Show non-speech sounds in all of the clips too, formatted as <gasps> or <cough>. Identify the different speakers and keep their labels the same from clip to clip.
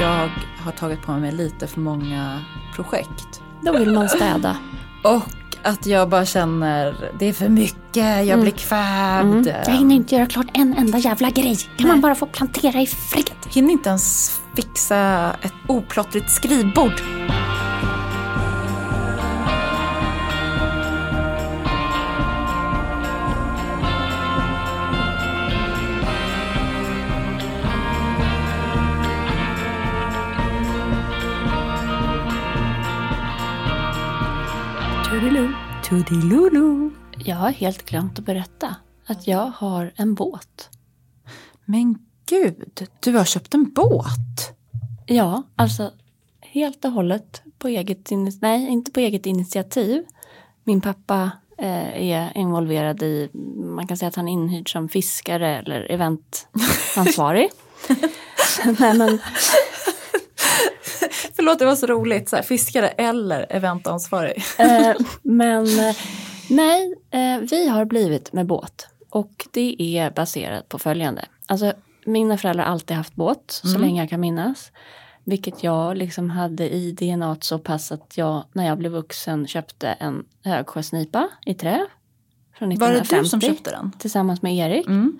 Speaker 1: jag har tagit på mig lite för många projekt.
Speaker 2: Då vill man städa.
Speaker 1: Och att jag bara känner, det är för mycket, jag blir kvävd.
Speaker 2: Mm. Jag hinner inte göra klart en enda jävla grej. Kan man bara få plantera i fred?
Speaker 1: hinner inte ens fixa ett oplottrigt skrivbord.
Speaker 2: Toodiloo. Jag har helt glömt att berätta att jag har en båt.
Speaker 1: Men gud, du har köpt en båt.
Speaker 2: Ja, alltså helt och hållet på eget. Nej, inte på eget initiativ. Min pappa eh, är involverad i, man kan säga att han är inhyrd som fiskare eller eventansvarig. <laughs> nej, men, <laughs>
Speaker 1: Förlåt, det var så roligt. Så här, fiskare eller eventansvarig.
Speaker 2: eh, men nej, eh, vi har blivit med båt. Och det är baserat på följande. Alltså, mina föräldrar har alltid haft båt så länge jag kan minnas. Vilket jag liksom hade i DNA så pass att jag när jag blev vuxen köpte en högsjösnipa i trä. Från
Speaker 1: Var det
Speaker 2: 1950.
Speaker 1: du som köpte den?
Speaker 2: Tillsammans med Erik.
Speaker 1: Mm.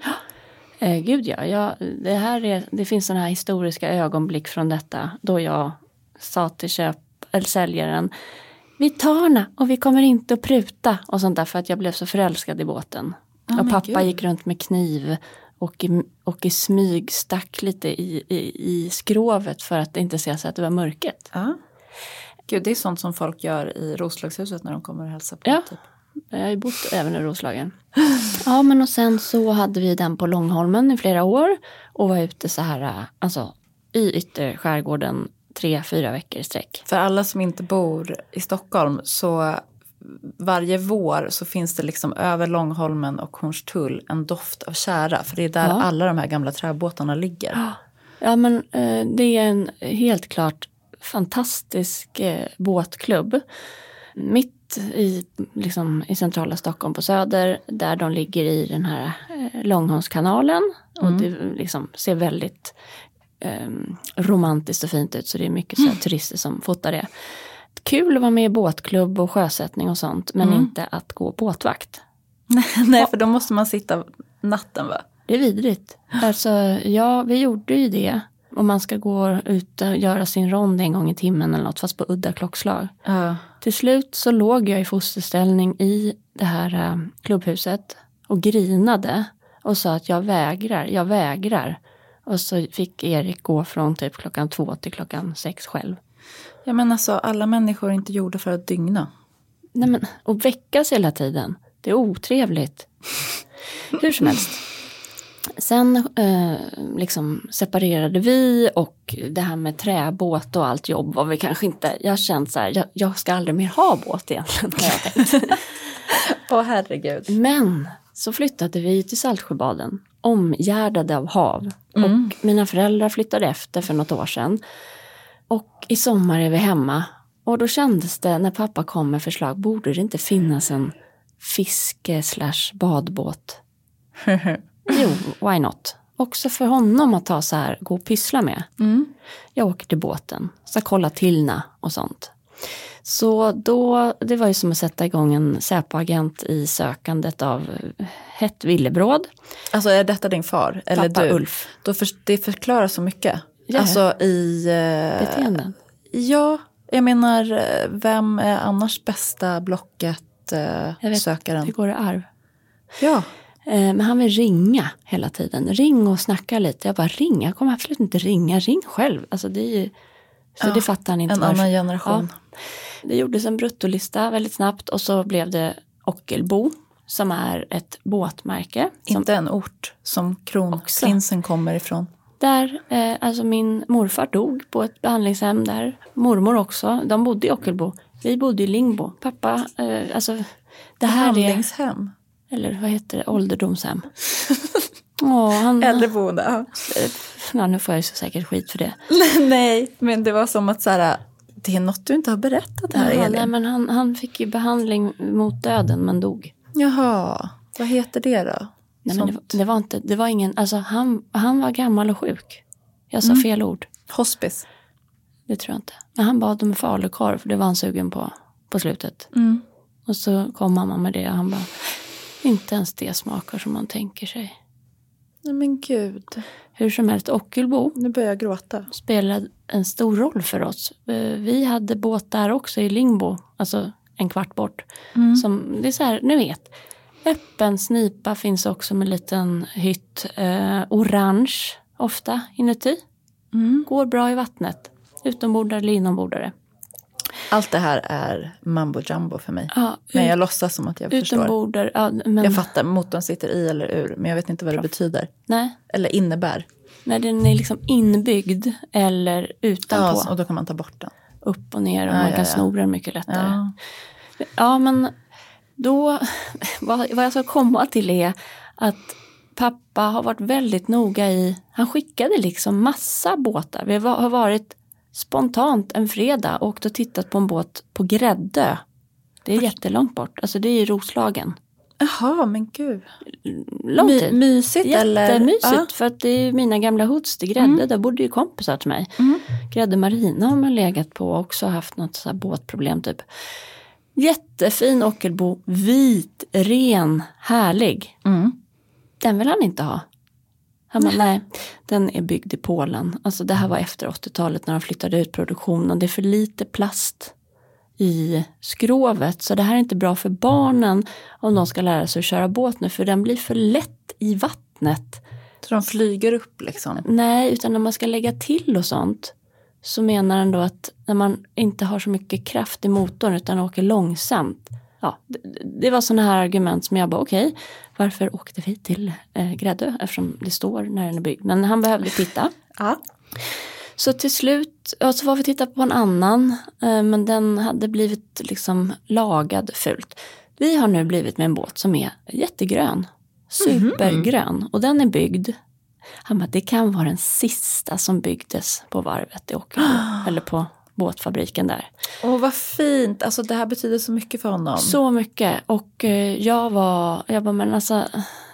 Speaker 2: Eh, gud ja, jag, det, här är, det finns sådana här historiska ögonblick från detta då jag sa till köp, eller säljaren vi tar den och vi kommer inte att pruta och sånt där för att jag blev så förälskad i båten.
Speaker 1: Ja,
Speaker 2: och pappa
Speaker 1: gud.
Speaker 2: gick runt med kniv och i, och i smyg stack lite i, i, i skrovet för att inte se så att det var mörket.
Speaker 1: Ja. Gud, det är sånt som folk gör i Roslagshuset när de kommer och hälsar på.
Speaker 2: Ja.
Speaker 1: Typ.
Speaker 2: Jag har ju bott även i Roslagen. Ja men och sen så hade vi den på Långholmen i flera år och var ute så här, alltså i ytterskärgården tre, fyra veckor i sträck.
Speaker 1: För alla som inte bor i Stockholm så varje vår så finns det liksom över Långholmen och Hornstull en doft av kära. För det är där
Speaker 2: Ja.
Speaker 1: alla de här gamla träbåtarna ligger.
Speaker 2: Ja men eh, det är en helt klart fantastisk eh, båtklubb. Mitt i, liksom, i centrala Stockholm på Söder där de ligger i den här eh, Långholmskanalen. Och det liksom ser väldigt eh, romantiskt och fint ut så det är mycket så här, turister som fotar det. Kul att vara med i båtklubb och sjösättning och sånt men inte att gå båtvakt. <laughs>
Speaker 1: Nej, för då måste man sitta natten va?
Speaker 2: Det är vidrigt. Alltså, ja, vi gjorde ju det. Om man ska gå ut och göra sin rond en gång i timmen eller något, fast på udda klockslag.
Speaker 1: Ja.
Speaker 2: Till slut så låg jag i fosterställning i det här eh, klubbhuset och grinade och sa att jag vägrar, jag vägrar. Och så fick Erik gå från typ klockan två till klockan sex själv.
Speaker 1: ja, men alltså alla människor är inte gjorda för att dygna.
Speaker 2: Nej men, och väckas hela tiden. Det är otrevligt. Hur som helst. Sen eh, liksom separerade vi och det här med träbåt och allt jobb var vi kanske inte, jag känt så här, jag, jag ska aldrig mer ha båt egentligen. <laughs>
Speaker 1: Åh herregud.
Speaker 2: Men så flyttade vi till Saltsjöbaden, omgärdade av hav. Och mina föräldrar flyttade efter för något år sedan. Och i sommar är vi hemma. Och då kändes det när pappa kom med förslag, borde det inte finnas en fiske slash badbåt? <laughs> Jo, why not? Också för honom att ta så här, gå och pyssla med. Jag åker till båten, ska kolla Tillna och sånt. Så då, det var ju som att sätta igång en Säpo-agent i sökandet av eh, hett villebråd.
Speaker 1: Alltså är detta din far? Eller
Speaker 2: Pappa
Speaker 1: du?
Speaker 2: Ulf.
Speaker 1: Då för, det förklarar så mycket.
Speaker 2: Ja.
Speaker 1: Alltså i... Eh,
Speaker 2: Beteenden.
Speaker 1: ja, jag menar, eh, vem är annars bästa blocket eh,
Speaker 2: Jag vet,
Speaker 1: sökaren?
Speaker 2: det går i arv.
Speaker 1: Ja.
Speaker 2: Eh, Men han vill ringa hela tiden. Ring och snacka lite. Jag bara ring, jag kommer absolut inte ringa. Ring själv. Alltså det är ju, så
Speaker 1: Ja,
Speaker 2: det fattar han inte.
Speaker 1: En
Speaker 2: varför.
Speaker 1: annan generation.
Speaker 2: Det gjordes en bruttolista väldigt snabbt och så blev det Ockelbo som är ett båtmärke. Som
Speaker 1: Inte en ort som kronprinsen kommer ifrån.
Speaker 2: Där, eh, alltså min morfar dog på ett behandlingshem där. Mormor också. De bodde i Ockelbo. Vi bodde i Lingbo. Pappa, eh, alltså det här är,
Speaker 1: Behandlingshem.
Speaker 2: Eller vad heter det, ålderdomshem. <laughs> Åh, han,
Speaker 1: Äldreboende. Ja.
Speaker 2: nu får jag ju så säkert skit för det. <laughs>
Speaker 1: Nej, men det var som att så här, det är något du inte har berättat här
Speaker 2: Jaha,
Speaker 1: Elin.
Speaker 2: nej, men han, han fick ju behandling mot döden men dog.
Speaker 1: Jaha, vad heter det då?
Speaker 2: Nej, men det, det var inte, det var ingen, alltså han, han var gammal och sjuk. Jag sa fel ord.
Speaker 1: Hospice.
Speaker 2: Det tror jag inte. Men han bad om falukorv, för det var han sugen på på slutet.
Speaker 1: Mm.
Speaker 2: Och så kom mamma med det och han bara, inte ens det smakar som man tänker sig.
Speaker 1: Nej men gud.
Speaker 2: Hur som helst, Ockelbo
Speaker 1: Nu börjar jag gråta.
Speaker 2: spelade en stor roll för oss. Eh, Vi hade båt där också i Lingbo, alltså en kvart bort. Som, det är så här, ni vet, öppen snipa finns också med en liten hytt. Eh, orange ofta inuti. Går bra i vattnet. Utombordare eller inombordare.
Speaker 1: Allt det här är mambo jumbo för mig.
Speaker 2: Ja,
Speaker 1: Men
Speaker 2: ut-
Speaker 1: jag låtsas som att jag förstår.
Speaker 2: Utombordare, ja, men
Speaker 1: Jag fattar, motorn sitter i eller ur. Men jag vet inte vad det betyder.
Speaker 2: nej,
Speaker 1: Eller innebär.
Speaker 2: när den är liksom inbyggd eller utanpå.
Speaker 1: Ja, och då kan man ta bort den.
Speaker 2: upp och ner och
Speaker 1: Ja,
Speaker 2: man kan
Speaker 1: ja.
Speaker 2: snora den mycket lättare.
Speaker 1: Ja.
Speaker 2: Men då, <laughs> vad, vad jag ska komma till är att pappa har varit väldigt noga i, han skickade liksom massa båtar. Vi har varit spontant en fredag och åkt och tittat på en båt på Gräddö. Det är jättelångt bort, alltså det är i Roslagen.
Speaker 1: Jaha, men gud.
Speaker 2: Lång
Speaker 1: My,
Speaker 2: tid.
Speaker 1: mysigt eller?
Speaker 2: Jättemysigt
Speaker 1: Ja.
Speaker 2: för att det är mina gamla hoods till Grädde, där bodde ju kompisar till mig.
Speaker 1: Mm.
Speaker 2: Grädde Marina har man legat på och också haft något så båtproblem typ. Jättefin Ockelbo, vit, ren, härlig.
Speaker 1: Mm.
Speaker 2: Den vill han inte ha. Han bara, nej, den är byggd i Polen. Alltså det här var efter 80-talet när de flyttade ut produktionen. Det är för lite plast i skrovet. Så det här är inte bra för barnen om de ska lära sig att köra båt nu. För den blir för lätt i vattnet.
Speaker 1: Så de flyger upp liksom?
Speaker 2: Nej, utan när man ska lägga till och sånt. Så menar han då att när man inte har så mycket kraft i motorn utan åker långsamt. Ja, det, det var sådana här argument som jag bara okej, varför åkte vi till eh, Gräddö eftersom det står när den är byggd. Men han behövde titta. <laughs>
Speaker 1: Ja.
Speaker 2: Så till slut, ja, så var vi titta på en annan, eh, men den hade blivit liksom lagad fult. Vi har nu blivit med en båt som är jättegrön, supergrön och den är byggd. Han bara, det kan vara den sista som byggdes på varvet i Ockelbo, <gasps> eller på båtfabriken där.
Speaker 1: Åh, vad fint. Alltså det här betyder så mycket för honom.
Speaker 2: Så mycket och eh, jag var, jag bara, men alltså,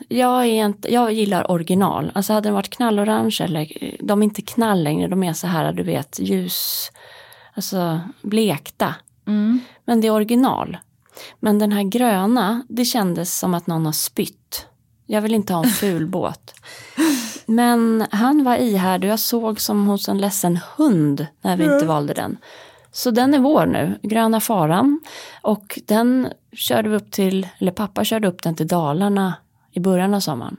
Speaker 2: jag, är inte, jag gillar original. Alltså hade den varit knallorange eller, eh, de är inte knall längre, de är så här, du vet, ljus, alltså blekta.
Speaker 1: Mm.
Speaker 2: Men det är original. Men den här gröna, det kändes som att någon har spytt. Jag vill inte ha en ful <laughs> båt. Men han var ihärdig och jag såg som hos en ledsen hund när vi inte valde den. Så den är vår nu, Gröna Faran. Och den körde vi upp till, eller pappa körde upp den till Dalarna i början av sommaren.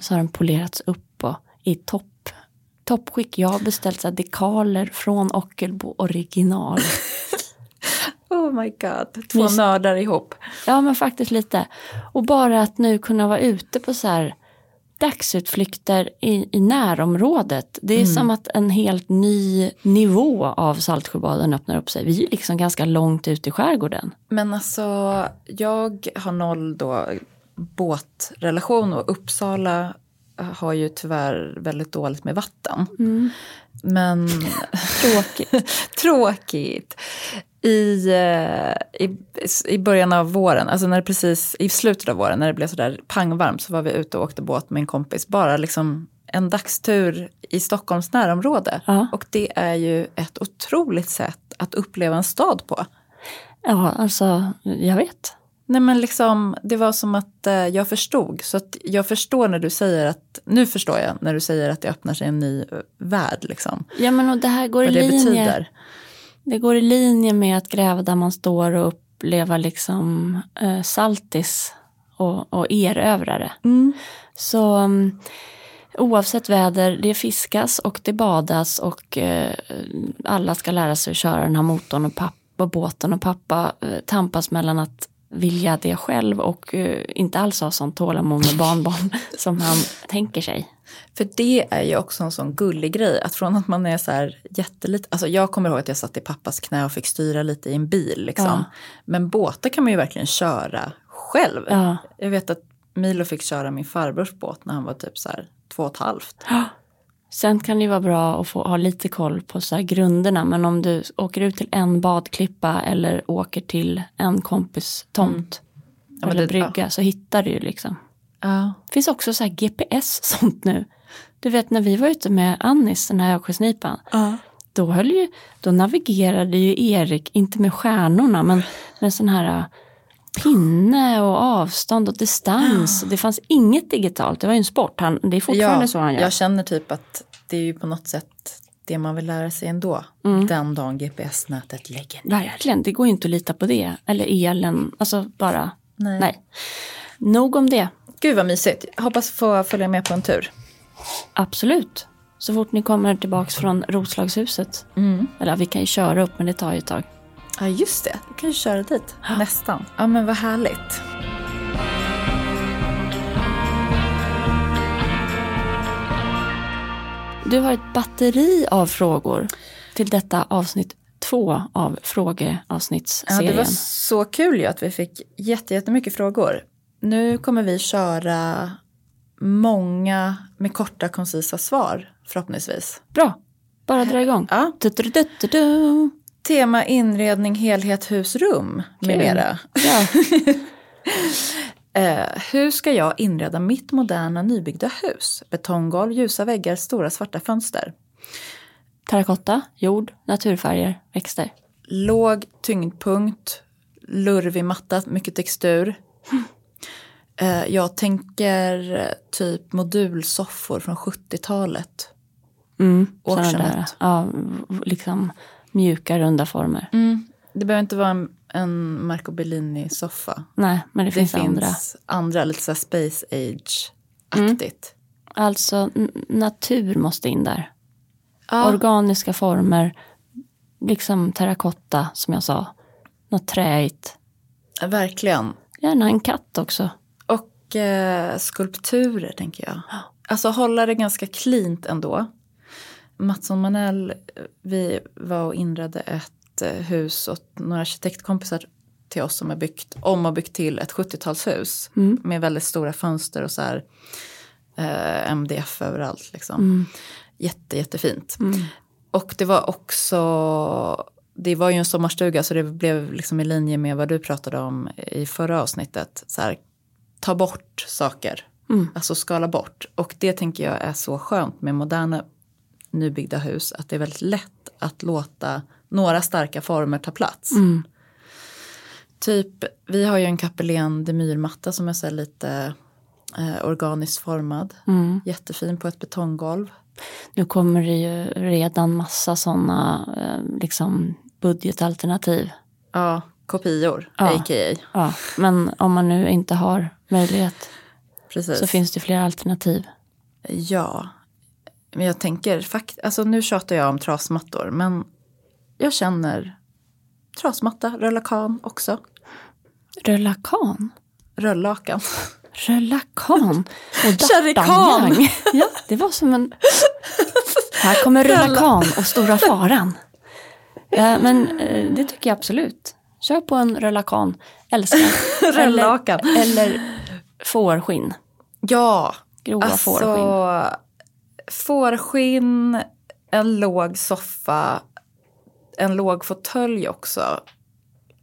Speaker 2: Så har den polerats upp och i topp, toppskick. Jag har beställt så dekaler från Ockelbo original. <laughs>
Speaker 1: Oh my god. Två
Speaker 2: Mys-
Speaker 1: nördar ihop.
Speaker 2: Ja men faktiskt lite. Och bara att nu kunna vara ute på så här dagsutflykter i, i närområdet. Det är som att en helt ny nivå av Saltsjöbaden öppnar upp sig. Vi är liksom ganska långt ut i skärgården.
Speaker 1: Men alltså, jag har noll då båtrelation och Uppsala har ju tyvärr väldigt dåligt med vatten. Men
Speaker 2: Tråkigt. <laughs>
Speaker 1: tråkigt. I, eh, i, I början av våren, alltså när det precis, i slutet av våren när det blev sådär pangvarmt så var vi ute och åkte båt med en kompis. Bara liksom en dagstur i Stockholms närområde.
Speaker 2: Ja.
Speaker 1: Och det är ju ett otroligt sätt att uppleva en stad på.
Speaker 2: Ja, alltså jag vet.
Speaker 1: Nej men liksom, det var som att eh, jag förstod. Så att jag förstår när du säger att, nu förstår jag när du säger att det öppnar sig en ny eh, värld liksom.
Speaker 2: Ja men och det här går i
Speaker 1: Vad
Speaker 2: linje.
Speaker 1: betyder.
Speaker 2: Det går i linje med att gräva där man står och uppleva liksom eh, saltis och, och erövrare. Så um, oavsett väder, det fiskas och det badas och eh, alla ska lära sig att köra den här motorn och pappa, båten och pappa eh, tampas mellan att vilja det själv och eh, inte alls ha sånt tålamod med barnbarn <laughs> som han tänker sig.
Speaker 1: För det är ju också en sån gullig grej. Att från att man är så här jätteliten. Alltså jag kommer ihåg att jag satt i pappas knä och fick styra lite i en bil. Liksom.
Speaker 2: Ja.
Speaker 1: Men båtar kan man ju verkligen köra själv.
Speaker 2: Ja.
Speaker 1: Jag vet att Milo fick köra min farbrors båt när han var typ så här två och ett halvt.
Speaker 2: Sen kan det ju vara bra att få ha lite koll på så här grunderna. Men om du åker ut till en badklippa eller åker till en kompis tomt
Speaker 1: men
Speaker 2: eller
Speaker 1: det-
Speaker 2: brygga så hittar du ju liksom.
Speaker 1: Ja.
Speaker 2: Det finns också så här GPS <laughs> sånt nu. Du vet när vi var ute med Annis, den här ökensnipan. Då, höll ju, då navigerade ju Erik, inte med stjärnorna, men med sån här pinne och avstånd och distans. Det fanns inget digitalt, det var ju en sport. Han, det är fortfarande
Speaker 1: Ja,
Speaker 2: så han gör.
Speaker 1: jag känner typ att det är ju på något sätt det man vill lära sig ändå.
Speaker 2: Mm.
Speaker 1: Den dagen GPS-nätet lägger ner.
Speaker 2: Verkligen, det går ju inte att lita på det. Eller elen, alltså bara,
Speaker 1: Nej.
Speaker 2: nej. Nog om det.
Speaker 1: Gud vad mysigt. Hoppas få följa med på en tur.
Speaker 2: Absolut. Så fort ni kommer tillbaks från Roslagshuset. Eller vi kan ju köra upp men det tar ju ett tag.
Speaker 1: Ja just det, du kan ju köra dit. <gasps> Nästan. Ja men vad härligt.
Speaker 2: Du har ett batteri av frågor till detta avsnitt två av
Speaker 1: Ja,
Speaker 2: frågeavsnittsserien.
Speaker 1: det var så kul ju att vi fick jätte- jättemycket frågor. Nu kommer vi köra många med korta koncisa svar förhoppningsvis.
Speaker 2: Bra, bara dra igång.
Speaker 1: Ja.
Speaker 2: Du-du-du-du-du.
Speaker 1: Tema inredning, helhet, hus, rum med mera.
Speaker 2: Ja. <laughs>
Speaker 1: Eh, hur ska jag inreda mitt moderna nybyggda hus? Betonggolv, ljusa väggar, stora svarta fönster.
Speaker 2: Terrakotta, jord, naturfärger, växter.
Speaker 1: Låg tyngdpunkt, lurvig matta, mycket textur. <laughs> Eh, jag tänker eh, typ modulsoffor från 70-talet.
Speaker 2: Mm, där, ja, liksom mjuka runda former.
Speaker 1: Det behöver inte vara en, en Marco Bellini-soffa.
Speaker 2: Nej, men det,
Speaker 1: Det
Speaker 2: finns,
Speaker 1: finns
Speaker 2: andra.
Speaker 1: andra, lite så space age-aktigt.
Speaker 2: Alltså n- natur måste in där.
Speaker 1: Ja.
Speaker 2: Organiska former, liksom terrakotta som jag sa. Något träigt.
Speaker 1: Verkligen.
Speaker 2: Gärna en katt också.
Speaker 1: Och eh, skulpturer tänker jag. Alltså hålla det ganska cleant ändå. Mattsson Manell, eh, vi var och inredde ett eh, hus åt några arkitektkompisar till oss som har byggt om och byggt till ett 70-talshus. Med väldigt stora fönster och så här eh, MDF överallt. Liksom. Jätte, jättefint. Och det var också, det var ju en sommarstuga så det blev liksom i linje med vad du pratade om i förra avsnittet. Så här, ta bort saker, alltså skala bort. Och det tänker jag är så skönt med moderna nybyggda hus. Att det är väldigt lätt att låta några starka former ta plats. Typ, vi har ju en kapellen de myrmatta som är så lite eh, organiskt formad. Jättefin på ett betonggolv.
Speaker 2: Nu kommer det ju redan massa sådana eh, liksom budgetalternativ.
Speaker 1: Ja, kopior,
Speaker 2: Ja.
Speaker 1: a.k.a.
Speaker 2: Ja, men om man nu inte har möjlighet
Speaker 1: Precis.
Speaker 2: så finns det fler alternativ.
Speaker 1: Ja, men jag tänker fakt alltså nu tjatar jag om trasmattor men jag känner trasmatta, röllakan också.
Speaker 2: Röllakan?
Speaker 1: Röllakan.
Speaker 2: Röllakan och. <laughs> D'Artagnan. Ja, det var som en... Här kommer Röllakan och Stora Faran. Ja, men eh, det tycker jag absolut. Kör på en Röllakan. Älskar. <laughs>
Speaker 1: Röllakan.
Speaker 2: Eller, eller fårskinn.
Speaker 1: Ja,
Speaker 2: Grova
Speaker 1: alltså
Speaker 2: fårskinn.
Speaker 1: Fårskinn, en låg soffa, en låg fåtölj också.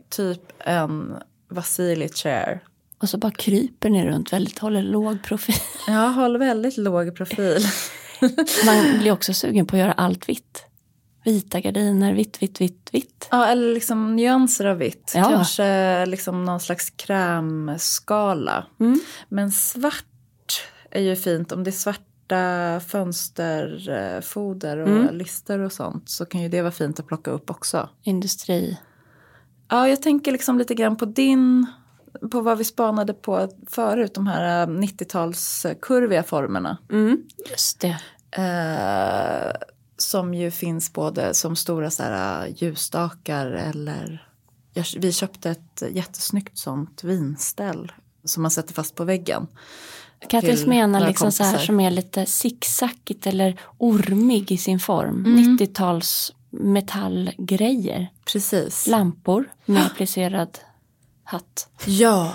Speaker 1: Typ en Vasili chair.
Speaker 2: Och så bara kryper ni runt väldigt, håller låg profil. <laughs>
Speaker 1: Jag håller väldigt låg profil. <laughs>
Speaker 2: Man blir också sugen på att göra allt vitt. Vita gardiner, vitt, vitt, vitt, vitt.
Speaker 1: Ja, eller liksom nyanser av vitt.
Speaker 2: Ja.
Speaker 1: Kanske liksom någon slags krämskala.
Speaker 2: Mm.
Speaker 1: Men svart är ju fint. Om det är svarta fönsterfoder och
Speaker 2: Mm.
Speaker 1: lister och sånt så kan ju det vara fint att plocka upp också.
Speaker 2: Industri.
Speaker 1: Ja, jag tänker liksom lite grann på din, på vad vi spanade på förut, de här eh, 90-talskurviga formerna.
Speaker 2: Mm. Just det.
Speaker 1: Eh, som ju finns både som stora så här, eh, ljusstakar eller vi köpte ett jättesnyggt sånt vinställ som man sätter fast på väggen.
Speaker 2: Kattis menar liksom så här
Speaker 1: kompisar.
Speaker 2: som är lite zigzackigt eller ormig i sin form.
Speaker 1: Mm.
Speaker 2: 90-tals metallgrejer.
Speaker 1: Precis.
Speaker 2: Lampor med applicerad hatt.
Speaker 1: Ja,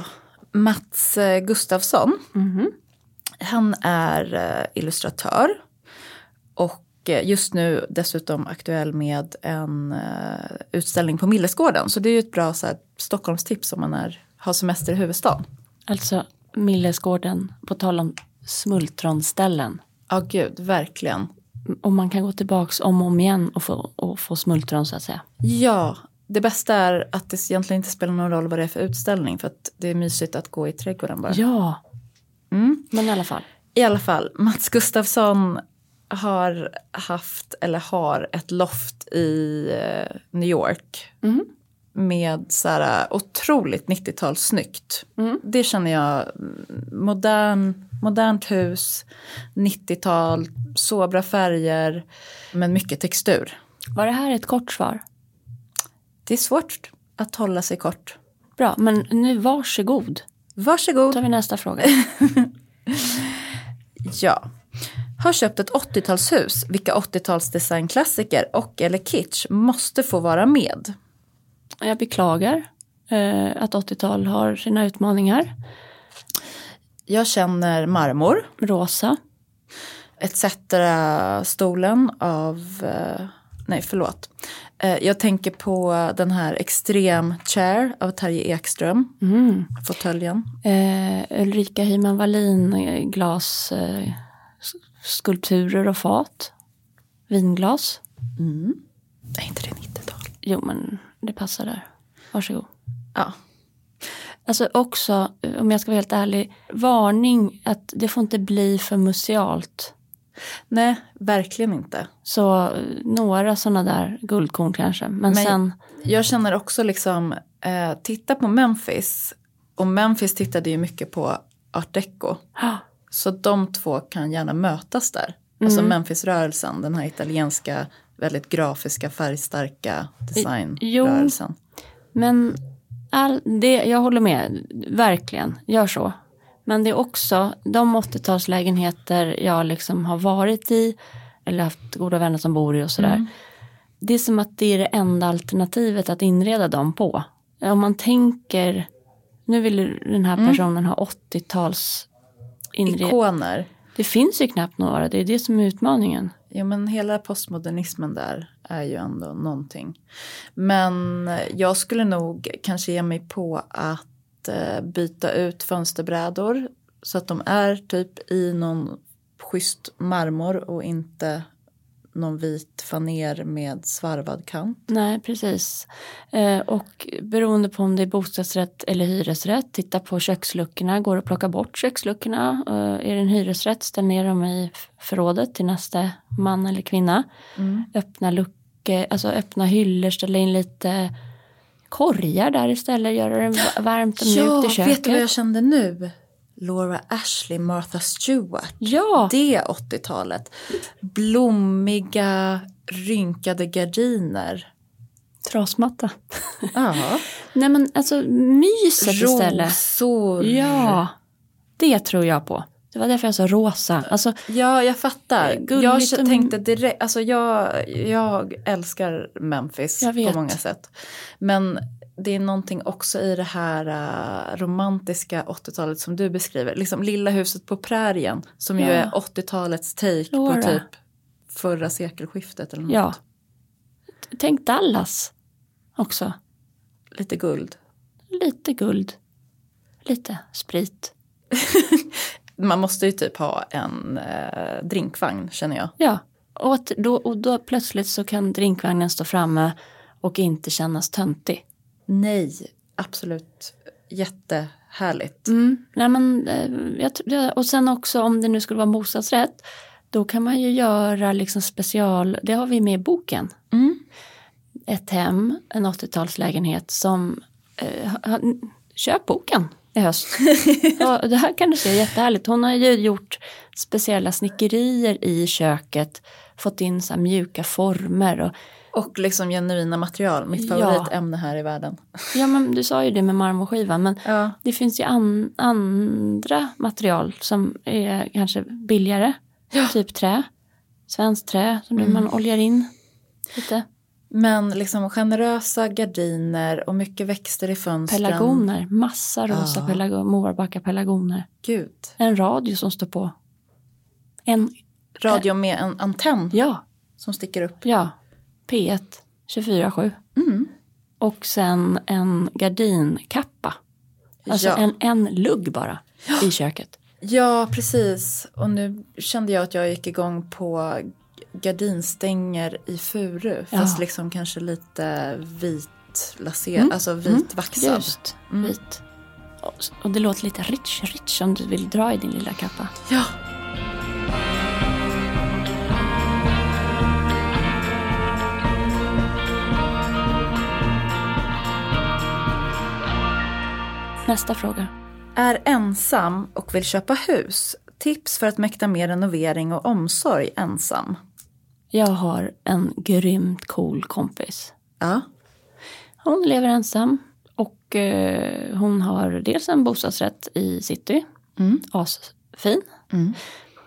Speaker 1: Mats eh, Gustafsson.
Speaker 2: Mhm.
Speaker 1: Han är eh, illustratör. Och eh, just nu dessutom aktuell med en utställning på Millesgården. Så det är ju ett bra så här, Stockholmstips om man är, har semester i huvudstaden.
Speaker 2: Alltså Millesgården, på tal om smultronställen.
Speaker 1: Ja, gud, verkligen.
Speaker 2: Och man kan gå tillbaks om och om igen och få, och få smultron så att säga.
Speaker 1: Ja, det bästa är att det egentligen inte spelar någon roll vad det är för utställning för att det är mysigt att gå i trädgården bara.
Speaker 2: Ja,
Speaker 1: Mm.
Speaker 2: men i alla fall.
Speaker 1: I alla fall, Mats Gustafsson har haft eller har ett loft i eh, New York
Speaker 2: Mm.
Speaker 1: Med så här otroligt 90-talssnyggt.
Speaker 2: Mm.
Speaker 1: Det känner jag, modern, modernt hus, 90-tal, så bra färger, men mycket textur.
Speaker 2: Var det här ett kort svar?
Speaker 1: Det är svårt att hålla sig kort.
Speaker 2: Bra, men nu varsågod. Då
Speaker 1: Varsågod.
Speaker 2: tar vi nästa fråga. <laughs>
Speaker 1: Ja. Har köpt ett 80-talshus. Vilka 80-talsdesignklassiker och eller kitsch måste få vara med?
Speaker 2: Jag beklagar eh, att 80-tal har sina utmaningar.
Speaker 1: Jag känner marmor.
Speaker 2: Rosa.
Speaker 1: Etc-stolen av... Eh, nej, förlåt. Eh, jag tänker på den här Extrem Chair av Terje Ekström.
Speaker 2: Mm.
Speaker 1: Fåtöljen.
Speaker 2: Eh, Ulrika Hyman Wallin eh, glas, eh, skulpturer och fat. Vinglas.
Speaker 1: Mm. Är inte det 90-tal?
Speaker 2: Jo, men det passar där. Varsågod.
Speaker 1: Ja.
Speaker 2: Alltså också, om jag ska vara helt ärlig, varning att det får inte bli för musealt.
Speaker 1: Nej, verkligen inte.
Speaker 2: Så eh, några sådana där guldkorn kanske. Men,
Speaker 1: Men-
Speaker 2: sen,
Speaker 1: Jag känner också liksom, eh, titta på Memphis. Och Memphis tittade ju mycket på art deco.
Speaker 2: ah,
Speaker 1: Så de två kan gärna mötas där. Alltså Memphis-rörelsen, den här italienska, väldigt grafiska, färgstarka designrörelsen.
Speaker 2: men all, det, jag håller med, verkligen, gör så. Men det är också de 80-talslägenheter jag liksom har varit i eller haft goda vänner som bor i och sådär. Det är som att det är det enda alternativet att inreda dem på. Om man tänker, nu vill den här personen ha 80-tals inredning.
Speaker 1: Ikoner.
Speaker 2: Det finns ju knappt några, det är det som är utmaningen.
Speaker 1: Ja men hela postmodernismen där är ju ändå någonting. Men jag skulle nog kanske ge mig på att eh, byta ut fönsterbrädor så att de är typ i någon schysst marmor och inte någon vit faner med svarvad kant.
Speaker 2: Nej, precis. Eh, och beroende på om det är bostadsrätt eller hyresrätt, titta på köksluckorna. Går det att plocka bort köksluckorna? Eh, är det en hyresrätt, ställ ner dem i förrådet till nästa man eller kvinna. Öppna luckor, alltså öppna hyllor, ställa in lite korgar där istället, göra det va- varmt och mjukt i köket.
Speaker 1: vet du vad jag kände nu? Laura Ashley, Martha Stewart.
Speaker 2: Ja,
Speaker 1: Det 80-talet. Blommiga, rynkade gardiner.
Speaker 2: trasmatta.
Speaker 1: Ja. <laughs>
Speaker 2: Nej men alltså myset istället.
Speaker 1: Rosor.
Speaker 2: Ja, det tror jag på. Det var därför jag sa rosa. Alltså,
Speaker 1: Ja, jag fattar.
Speaker 2: Gulligt
Speaker 1: jag tänkte direkt, alltså jag, jag älskar Memphis
Speaker 2: Jag
Speaker 1: på många sätt. Men det är någonting också i det här uh, romantiska 80-talet som du beskriver. Liksom Lilla huset på prärien som ju
Speaker 2: Ja.
Speaker 1: är 80-talets take
Speaker 2: Laura.
Speaker 1: på typ förra sekelskiftet eller något.
Speaker 2: ja. Tänk Dallas också.
Speaker 1: Lite guld.
Speaker 2: Lite guld. Lite sprit. <laughs>
Speaker 1: Man måste ju typ ha en eh, drinkvagn känner jag.
Speaker 2: Ja, och, att då, och då plötsligt så kan drinkvagnen stå framme och inte kännas töntig.
Speaker 1: Nej, absolut jättehärligt.
Speaker 2: Mm. Nej, men, eh, jag, och sen också om det nu skulle vara bostadsrätt, då kan man ju göra liksom special, det har vi med i boken.
Speaker 1: Mm.
Speaker 2: Ett hem, en 80-talslägenhet som, eh, köp boken i höst. <laughs> och det här kan du se jättehärligt. Hon har ju gjort speciella snickerier i köket, fått in så mjuka former och
Speaker 1: Och liksom genuina material, mitt
Speaker 2: Ja.
Speaker 1: favoritämne här i världen.
Speaker 2: Ja, men du sa ju det med marmorskivan, men
Speaker 1: Ja.
Speaker 2: det finns ju an, andra material som är kanske billigare. Typ trä, svenskt trä som
Speaker 1: Mm.
Speaker 2: man oljar in lite.
Speaker 1: Men liksom generösa gardiner och mycket växter i fönstren.
Speaker 2: Pelargoner, massa rosa
Speaker 1: Ja.
Speaker 2: pelargoner, Morbacka pelargoner.
Speaker 1: Gud.
Speaker 2: En radio som står på. En,
Speaker 1: Radio med en antenn
Speaker 2: ja,
Speaker 1: som sticker upp.
Speaker 2: ja, P1 24-7.
Speaker 1: Mm.
Speaker 2: Och sen en gardinskappa. Alltså
Speaker 1: Ja.
Speaker 2: en, en lugg bara i köket.
Speaker 1: Ja, precis. Och nu kände jag att jag gick igång på gardinstänger i furu.
Speaker 2: Ja.
Speaker 1: Fast liksom kanske lite vit laserad,
Speaker 2: Mm.
Speaker 1: alltså
Speaker 2: Mm.
Speaker 1: vit vaxad.
Speaker 2: Just, vit. Och, och det låter lite rich, rich om du vill dra i din lilla kappa.
Speaker 1: Ja.
Speaker 2: Nästa fråga.
Speaker 1: Är ensam och vill köpa hus. Tips för att mäkta med renovering och omsorg ensam.
Speaker 2: Jag har en grymt cool kompis.
Speaker 1: Ja.
Speaker 2: Hon lever ensam och eh, hon har dels en bostadsrätt i city,
Speaker 1: Mm.
Speaker 2: asfin.
Speaker 1: Mm.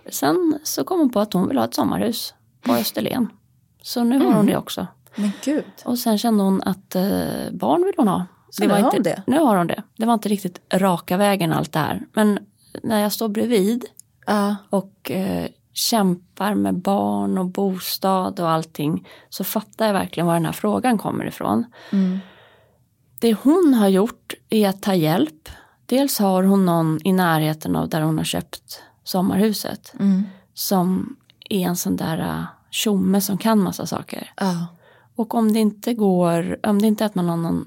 Speaker 2: Sen så kom hon på att hon vill ha ett sommarhus på Österlen. Så nu har hon det också.
Speaker 1: Men gud.
Speaker 2: Och sen kände hon att eh, barn vill hon ha.
Speaker 1: Så nu har
Speaker 2: inte,
Speaker 1: hon det?
Speaker 2: Nu har hon det. Det var inte riktigt raka vägen allt det här. Men när jag står bredvid
Speaker 1: Ja.
Speaker 2: och eh, kämpar med barn och bostad och allting så fattar jag verkligen var den här frågan kommer ifrån.
Speaker 1: Mm.
Speaker 2: Det hon har gjort är att ta hjälp. Dels har hon någon i närheten av där hon har köpt sommarhuset
Speaker 1: Mm.
Speaker 2: som är en sån där uh, tjomme som kan massa saker.
Speaker 1: Ja.
Speaker 2: Och om det inte går, om det inte är att man har någon eh,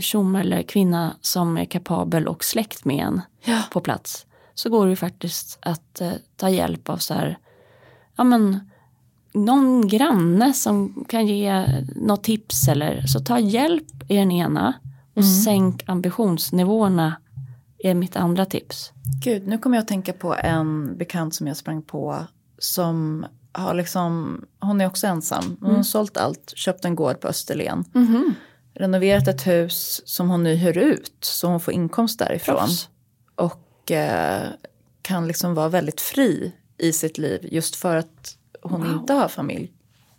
Speaker 2: tjomme eller kvinna som är kapabel och släkt med en
Speaker 1: Ja.
Speaker 2: på plats så går det ju faktiskt att eh, ta hjälp av så här, ja men någon granne som kan ge något tips eller så ta hjälp i den ena och sänk ambitionsnivåerna är mitt andra tips.
Speaker 1: Gud, nu kommer jag att tänka på en bekant som jag sprang på som har liksom, hon är också ensam. Hon har sålt allt, köpt en gård på Österlen. Renoverat ett hus som hon nu hyr ut så hon får inkomst därifrån.
Speaker 2: Proffs.
Speaker 1: Och eh, kan liksom vara väldigt fri i sitt liv just för att hon
Speaker 2: Wow.
Speaker 1: inte har familj.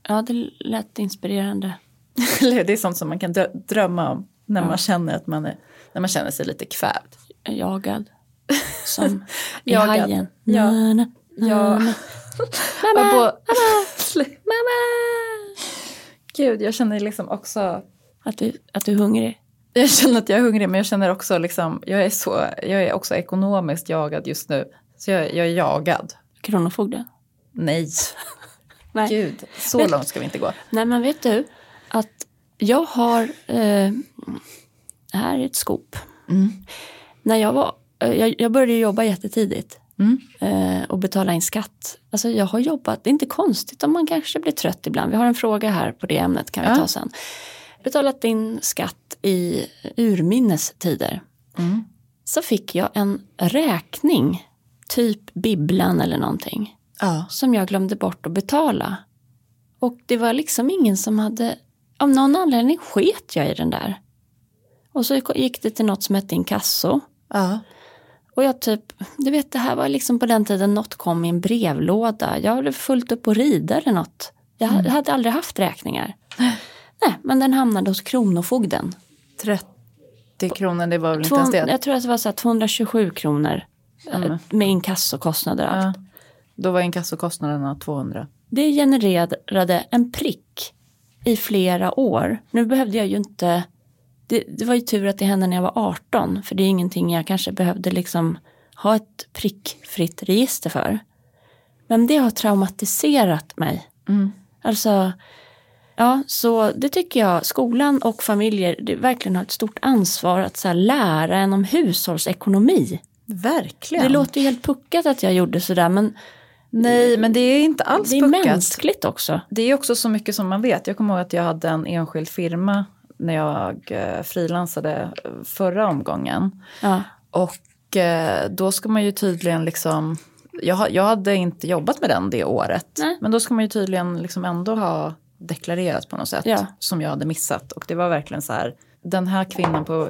Speaker 2: Ja, det lät inspirerande. <laughs>
Speaker 1: Det är sånt som man kan drö- drömma om när
Speaker 2: Ja.
Speaker 1: man känner att man är, när man känner sig lite kvävd.
Speaker 2: Jagad. Som <laughs> i
Speaker 1: Jagad.
Speaker 2: hajen.
Speaker 1: Ja.
Speaker 2: Na, na,
Speaker 1: Ja. Mamma! <laughs>
Speaker 2: Mamma!
Speaker 1: Mamma! Gud, jag känner liksom också
Speaker 2: Att du, att du är hungrig.
Speaker 1: Jag känner att jag är hungrig men jag känner också liksom, jag är, så, jag är också ekonomiskt jagad just nu. Så jag, jag är jagad.
Speaker 2: Kronofogden.
Speaker 1: Nej, <laughs>
Speaker 2: Nej.
Speaker 1: gud, så
Speaker 2: Men-
Speaker 1: långt ska vi inte gå.
Speaker 2: Nej men vet du att jag har, eh, här är ett skop. När jag var, eh, jag, jag började jobba jättetidigt
Speaker 1: Mm.
Speaker 2: eh, och betala in skatt. Alltså jag har jobbat, det är inte konstigt om man kanske blir trött ibland. Vi har en fråga här på det ämnet kan vi
Speaker 1: Ja.
Speaker 2: ta sen. Betalat in skatt i urminnes tider.
Speaker 1: Mm.
Speaker 2: Så fick jag en räkning, typ bibblan eller någonting
Speaker 1: Ja.
Speaker 2: som jag glömde bort att betala. Och det var liksom ingen som hade, av någon anledning sket jag i den där. Och så gick det till något som hette inkasso.
Speaker 1: ja.
Speaker 2: Och jag typ, du vet det här var liksom på den tiden något kom i en brevlåda. Jag hade fullt upp på rida eller något. Jag
Speaker 1: Mm.
Speaker 2: hade aldrig haft räkningar. <laughs> Nej, men den hamnade hos Kronofogden.
Speaker 1: 30 kronor, det var väl inte ens det?
Speaker 2: jag tror att det var så här 227 kronor eh, med inkassokostnader och allt.
Speaker 1: Ja. Då var inkassokostnaderna 200.
Speaker 2: Det genererade en prick i flera år. Nu behövde jag ju inte, det, det var ju tur att det hände när jag var 18, för det är ingenting jag kanske behövde liksom ha ett prickfritt register för. Men det har traumatiserat mig.
Speaker 1: Mm.
Speaker 2: Alltså, ja, så det tycker jag, skolan och familjer det verkligen har ett stort ansvar att så lära en om hushållsekonomi.
Speaker 1: Verkligen.
Speaker 2: Det låter ju helt puckat att jag gjorde sådär, men
Speaker 1: Nej, men det är inte alls
Speaker 2: det är
Speaker 1: puckat.
Speaker 2: mänskligt också.
Speaker 1: Det är också så mycket som man vet. Jag kommer ihåg att jag hade en enskild firma när jag eh, frilansade förra omgången.
Speaker 2: Ja.
Speaker 1: Och eh, då ska man ju tydligen liksom, jag, jag hade inte jobbat med den det året.
Speaker 2: Nej.
Speaker 1: Men då ska man ju tydligen liksom ändå ha deklarerat på något sätt.
Speaker 2: Ja.
Speaker 1: Som jag hade missat. Och det var verkligen så här, den här kvinnan på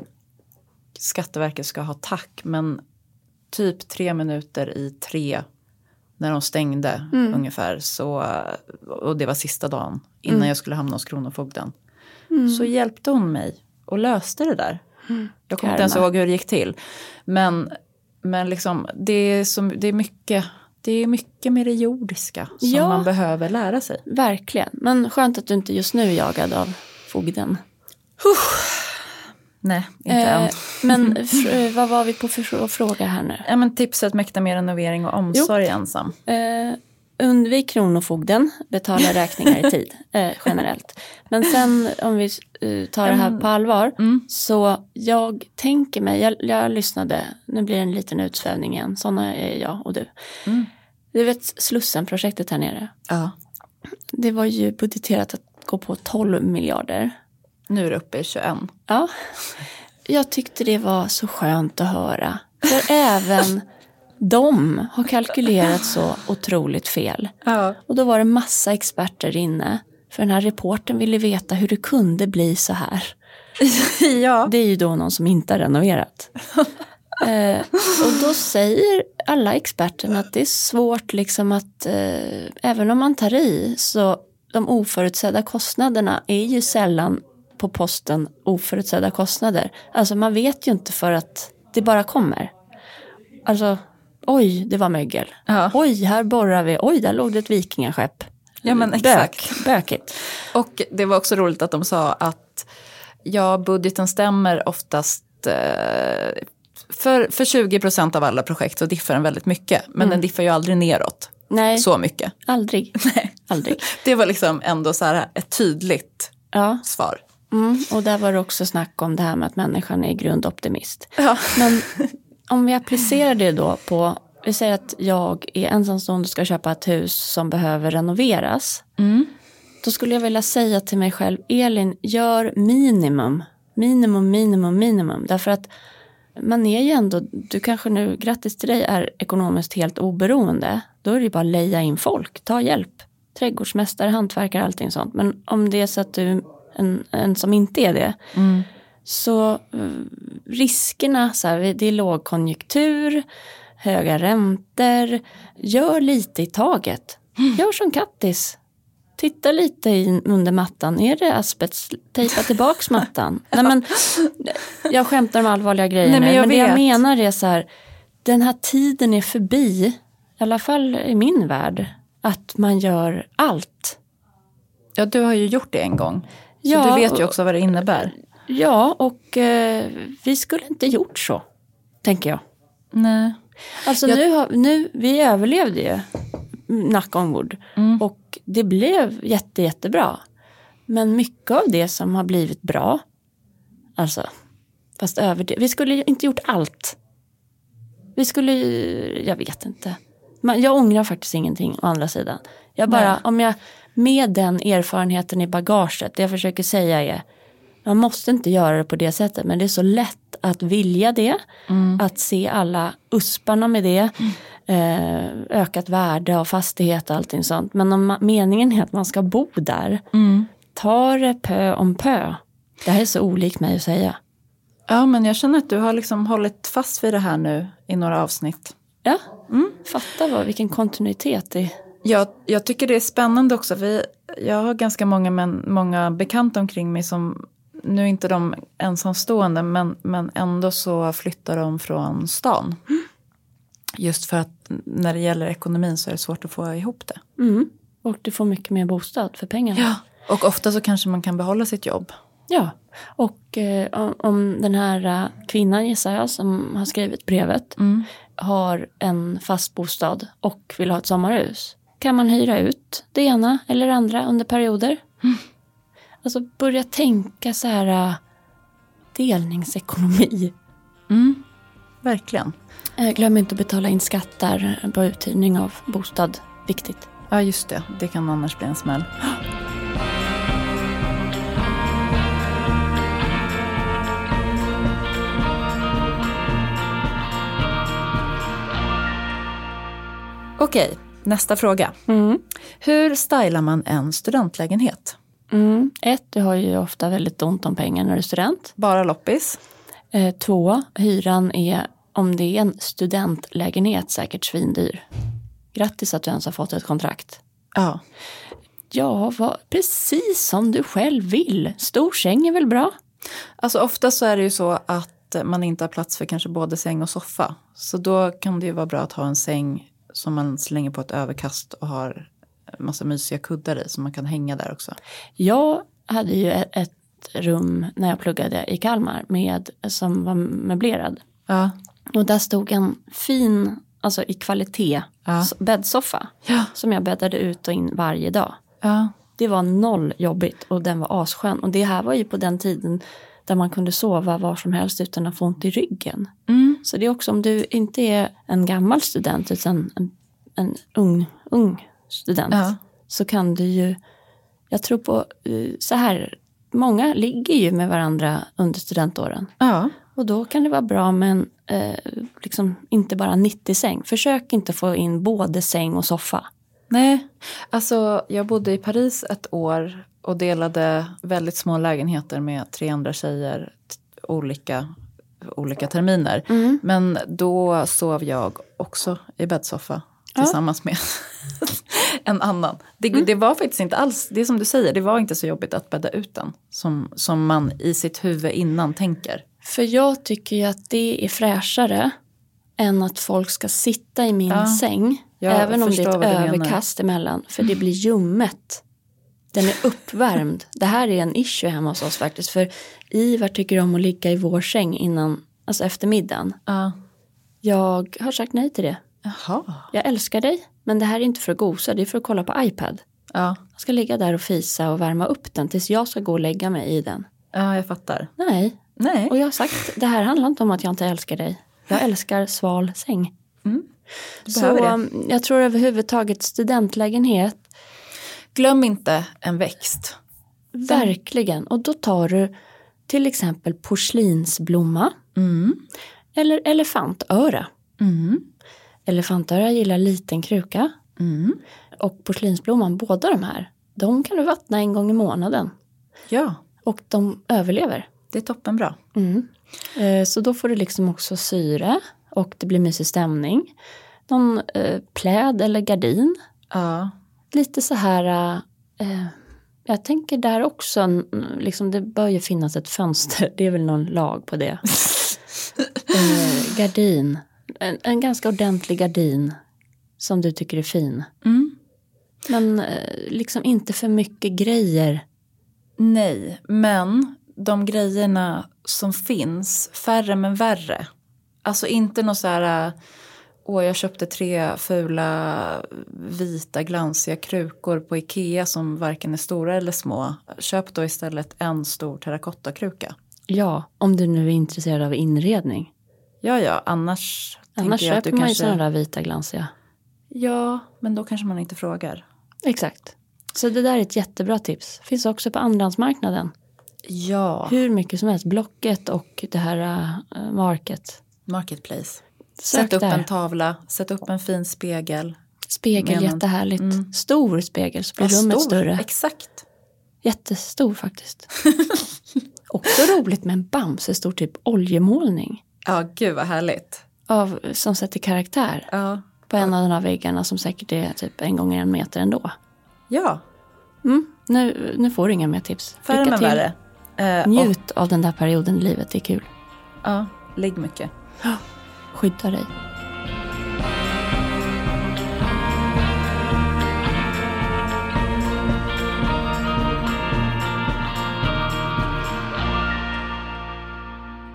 Speaker 1: Skatteverket ska ha tack. Men typ tre minuter i tre när de stängde
Speaker 2: Mm.
Speaker 1: ungefär. Så, och det var sista dagen innan
Speaker 2: Mm.
Speaker 1: jag skulle hamna hos Kronofogden. Så hjälpte hon mig och löste det där. Jag kommer inte ens ihåg hur det gick till. Men, men liksom, det, är som, det, är mycket, det är mycket med det jordiska som
Speaker 2: Ja.
Speaker 1: man behöver lära sig.
Speaker 2: Verkligen. Men skönt att du inte just nu är jagad av fogden.
Speaker 1: Nej, inte än. <laughs>
Speaker 2: Eh, men fr- vad var vi på för fråga här nu?
Speaker 1: Ja, men tipset mäkta med renovering och omsorg ensam.
Speaker 2: Eh, undvik Kronofogden, betala <laughs> räkningar i tid eh, generellt. Men sen om vi eh, tar det här på allvar, så jag tänker mig, jag, jag lyssnade, nu blir det en liten utsvävning igen, sådana är jag och du. Du vet Slussen-projektet här nere,
Speaker 1: Ja.
Speaker 2: det var ju budgeterat att gå på 12 miljarder.
Speaker 1: Nu är det uppe i 21.
Speaker 2: Ja, jag tyckte det var så skönt att höra. För <laughs> även de har kalkylerat så otroligt fel.
Speaker 1: Ja.
Speaker 2: Och då var det massa experter inne. För den här reporten ville veta hur det kunde bli så här. <laughs>
Speaker 1: ja.
Speaker 2: Det är ju då någon som inte har renoverat. <laughs> eh, och då säger alla experterna att det är svårt liksom att eh, även om man tar i så de oförutsedda kostnaderna är ju sällan på posten oförutsedda kostnader. Alltså man vet ju inte för att det bara kommer. Alltså oj, det var mögel.
Speaker 1: Ja.
Speaker 2: Oj, här borrar vi. Oj, där låg det ett vikingaskepp.
Speaker 1: Ja, men
Speaker 2: Bök,
Speaker 1: exakt.
Speaker 2: bökigt.
Speaker 1: Och det var också roligt att de sa att ja, budgeten stämmer oftast eh, för, för 20 procent av alla projekt så diffar den väldigt mycket. Men den diffar ju aldrig neråt
Speaker 2: Nej,
Speaker 1: så mycket.
Speaker 2: aldrig. <laughs> aldrig. <laughs>
Speaker 1: Det var liksom ändå så här ett tydligt
Speaker 2: Ja,
Speaker 1: svar.
Speaker 2: mm. och där var det också snack om det här med att människan är grundoptimist.
Speaker 1: Ja.
Speaker 2: Men <laughs> om vi applicerar det då på, vi säger att jag är ensamstående och ska köpa ett hus som behöver renoveras. Då skulle jag vilja säga till mig själv, Elin, gör minimum. Minimum, minimum, minimum. Därför att man är ju ändå, du kanske nu, grattis till dig, är ekonomiskt helt oberoende. Då är det ju bara att leja in folk, ta hjälp. Trädgårdsmästare, hantverkare, allting sånt. Men om det är så att du en, en som inte är det. Så eh, riskerna, så här, det är lågkonjunktur, höga räntor. Gör lite i taget. Gör som Kattis. Titta lite under mattan. Är det asbest? Tejpa tillbaks <laughs> mattan. Nej, men, jag skämtar om allvarliga grejer
Speaker 1: Nej, men
Speaker 2: nu.
Speaker 1: jag
Speaker 2: Men det jag menar är så här. Den här tiden är förbi. I alla fall i min värld. Att man gör allt.
Speaker 1: ja, du har ju gjort det en gång. Så
Speaker 2: Ja,
Speaker 1: du vet ju också vad det innebär.
Speaker 2: Ja, och eh, vi skulle inte gjort så. Tänker jag.
Speaker 1: Nej.
Speaker 2: Alltså
Speaker 1: Jag-
Speaker 2: nu, har, nu, vi överlevde ju knock on wood. Och det blev jätte, jättebra. Men mycket av det som har blivit bra, alltså, fast över det, vi skulle ju inte gjort allt. Vi skulle, ju- jag vet inte. Men jag ångrar faktiskt ingenting å andra sidan. Jag bara,
Speaker 1: Nej.
Speaker 2: om jag med den erfarenheten i bagaget, det jag försöker säga är, man måste inte göra det på det sättet, men det är så lätt att vilja det, att se alla usparna med det, eh, ökat värde av fastighet och allting sånt. Men om ma- meningen är att man ska bo där, ta det pö om pö. Det här är så olikt mig att säga.
Speaker 1: Ja, men jag känner att du har liksom hållit fast vid det här nu i några avsnitt.
Speaker 2: Ja, fatta vad, vilken kontinuitet i
Speaker 1: Jag, jag tycker det är spännande också. Vi, jag har ganska många, men, många bekanta omkring mig som, nu är inte de ensamstående, men, men ändå så flyttar de från stan. Just för att när det gäller ekonomin så är det svårt att få ihop det.
Speaker 2: Mm. Och du får mycket mer bostad för pengarna.
Speaker 1: Och ofta så kanske man kan behålla sitt jobb.
Speaker 2: Ja. Och eh, om, om den här eh, kvinnan gissar jag som har skrivit brevet har en fast bostad och vill ha ett sommarhus. Kan man hyra ut det ena eller det andra under perioder? Alltså börja tänka så här eh, delningsekonomi.
Speaker 1: Verkligen.
Speaker 2: Eh, glöm inte att betala in skatter på uthyrning av bostad. Viktigt.
Speaker 1: Ja, just det. Det kan annars bli en smäll. <gasps> Okej, nästa fråga. Hur stylar man en studentlägenhet?
Speaker 2: Mm. Ett, du har ju ofta väldigt ont om pengar när du är student.
Speaker 1: Bara loppis?
Speaker 2: Eh, två, hyran är, om det är en studentlägenhet, säkert svindyr. Grattis att du ens har fått ett kontrakt.
Speaker 1: Ja.
Speaker 2: Ja, vad, precis som du själv vill. Stor säng är väl bra?
Speaker 1: Alltså ofta så är det ju så att man inte har plats för kanske både säng och soffa. Så då kan det ju vara bra att ha en säng som man slänger på ett överkast och har massa mysiga kuddar i så man kan hänga där också.
Speaker 2: Jag hade ju ett, rum när jag pluggade i Kalmar med, som var möblerad.
Speaker 1: Ja.
Speaker 2: Och där stod en fin, alltså i kvalitet,
Speaker 1: Ja.
Speaker 2: bäddsoffa.
Speaker 1: Ja.
Speaker 2: Som jag bäddade ut och in varje dag.
Speaker 1: Ja.
Speaker 2: Det var noll jobbigt och den var asskön. Och det här var ju på den tiden där man kunde sova var som helst utan att få ont i ryggen.
Speaker 1: Mm.
Speaker 2: Så det är också om du inte är en gammal student utan en, en ung, ung student.
Speaker 1: Ja.
Speaker 2: Så kan du ju, jag tror på eh, så här, många ligger ju med varandra under studentåren.
Speaker 1: Ja.
Speaker 2: Och då kan det vara bra med en, eh, liksom inte bara 90-säng. Försök inte få in både säng och soffa.
Speaker 1: Nej, alltså jag bodde i Paris ett år och delade väldigt små lägenheter med tre andra tjejer olika, olika terminer. Men då sov jag också i bäddsoffa tillsammans med <laughs> en annan. Det, det var faktiskt inte alls, det är som du säger, det var inte så jobbigt att bädda ut den som, som man i sitt huvud innan tänker.
Speaker 2: För jag tycker ju att det är fräschare än att folk ska sitta i min
Speaker 1: Ja.
Speaker 2: säng.
Speaker 1: Jag
Speaker 2: även om det är ett
Speaker 1: du menar.
Speaker 2: överkast emellan. För det blir ljummet. Den är uppvärmd. Det här är en issue hemma hos oss faktiskt. För Ivar tycker om att ligga i vår säng innan, alltså efter middagen.
Speaker 1: Ja.
Speaker 2: Jag har sagt nej till det.
Speaker 1: Jaha.
Speaker 2: Jag älskar dig, men det här är inte för att gosa, det är för att kolla på iPad.
Speaker 1: Ja.
Speaker 2: Jag ska ligga där och fisa och värma upp den tills jag ska gå och lägga mig i den.
Speaker 1: ja, jag fattar.
Speaker 2: Nej,
Speaker 1: Nej.
Speaker 2: och jag har sagt, det här handlar inte om att jag inte älskar dig. Jag älskar sval säng.
Speaker 1: Du
Speaker 2: Så
Speaker 1: det.
Speaker 2: um, jag tror överhuvudtaget studentlägenhet,
Speaker 1: Glöm inte en växt.
Speaker 2: verkligen. Och då tar du till exempel porslinsblomma
Speaker 1: Mm.
Speaker 2: eller elefantöra.
Speaker 1: Mm.
Speaker 2: Elefantöra gillar liten kruka
Speaker 1: Mm.
Speaker 2: och porslinsblomman, båda de här, de kan du vattna en gång i månaden.
Speaker 1: Ja,
Speaker 2: Och de överlever.
Speaker 1: det är toppenbra.
Speaker 2: Mm. Eh, Så då får du liksom också syre och det blir mysig stämning. Någon eh, pläd eller gardin.
Speaker 1: Ja.
Speaker 2: Lite så här, eh, jag tänker där också, liksom det bör ju finnas ett fönster, <laughs> det är väl någon lag på det. <laughs> eh, gardin, en, en ganska ordentlig gardin som du tycker är fin.
Speaker 1: Mm.
Speaker 2: Men eh, liksom inte för mycket grejer.
Speaker 1: Nej, men de grejerna som finns, färre men värre. Alltså inte något så här, äh, åh jag köpte tre fula vita glansiga krukor på Ikea som varken är stora eller små. Köp då istället en stor terrakottakruka.
Speaker 2: Ja, om du nu är intresserad av inredning.
Speaker 1: Ja, ja, annars,
Speaker 2: Annars köper man ju
Speaker 1: kanske...
Speaker 2: sådana där vita glansiga.
Speaker 1: Ja, men då kanske man inte frågar.
Speaker 2: Exakt. Så det där är ett jättebra tips. Finns också på andrahandsmarknaden.
Speaker 1: Ja,
Speaker 2: Hur mycket som helst. Blocket och det här uh, Market.
Speaker 1: Marketplace.
Speaker 2: Sök
Speaker 1: Sätt upp
Speaker 2: där.
Speaker 1: en tavla, sätt upp en fin spegel.
Speaker 2: Spegel,
Speaker 1: Men-
Speaker 2: jättehärligt. Stor spegel så blir
Speaker 1: Ja,
Speaker 2: rummet
Speaker 1: stor.
Speaker 2: större.
Speaker 1: Exakt.
Speaker 2: Jättestor faktiskt. <laughs> också roligt med en Bamse-stor typ oljemålning.
Speaker 1: Ja, gud vad härligt.
Speaker 2: Av, som sätter karaktär.
Speaker 1: Ja,
Speaker 2: På en av de här väggarna som säkert är typ en gånger en meter ändå.
Speaker 1: ja
Speaker 2: Mm, nu, nu får du inga mer tips.
Speaker 1: färre men värre. Eh, och,
Speaker 2: Njut av den där perioden i livet, det är kul.
Speaker 1: ja, ligg mycket. <gasps>
Speaker 2: Skydda dig.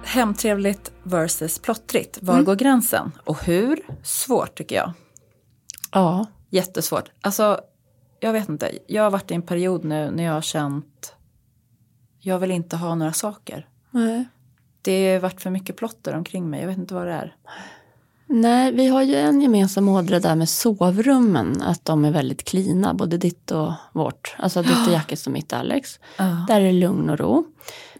Speaker 1: Hemtrevligt versus plottrigt. Var går gränsen? Och hur? Svårt tycker jag.
Speaker 2: Ja.
Speaker 1: Jättesvårt. Alltså, jag vet inte. Jag har varit i en period nu när jag har känt jag vill inte ha några saker.
Speaker 2: Nej.
Speaker 1: Det har varit för mycket plotter omkring mig. Jag vet inte vad det är.
Speaker 2: Nej, vi har ju en gemensam ådra där med sovrummen. Att de är väldigt klina, både ditt och vårt. Alltså ditt och <gasps> Jackets och mitt Alex.
Speaker 1: Ja.
Speaker 2: Där är det lugn och ro.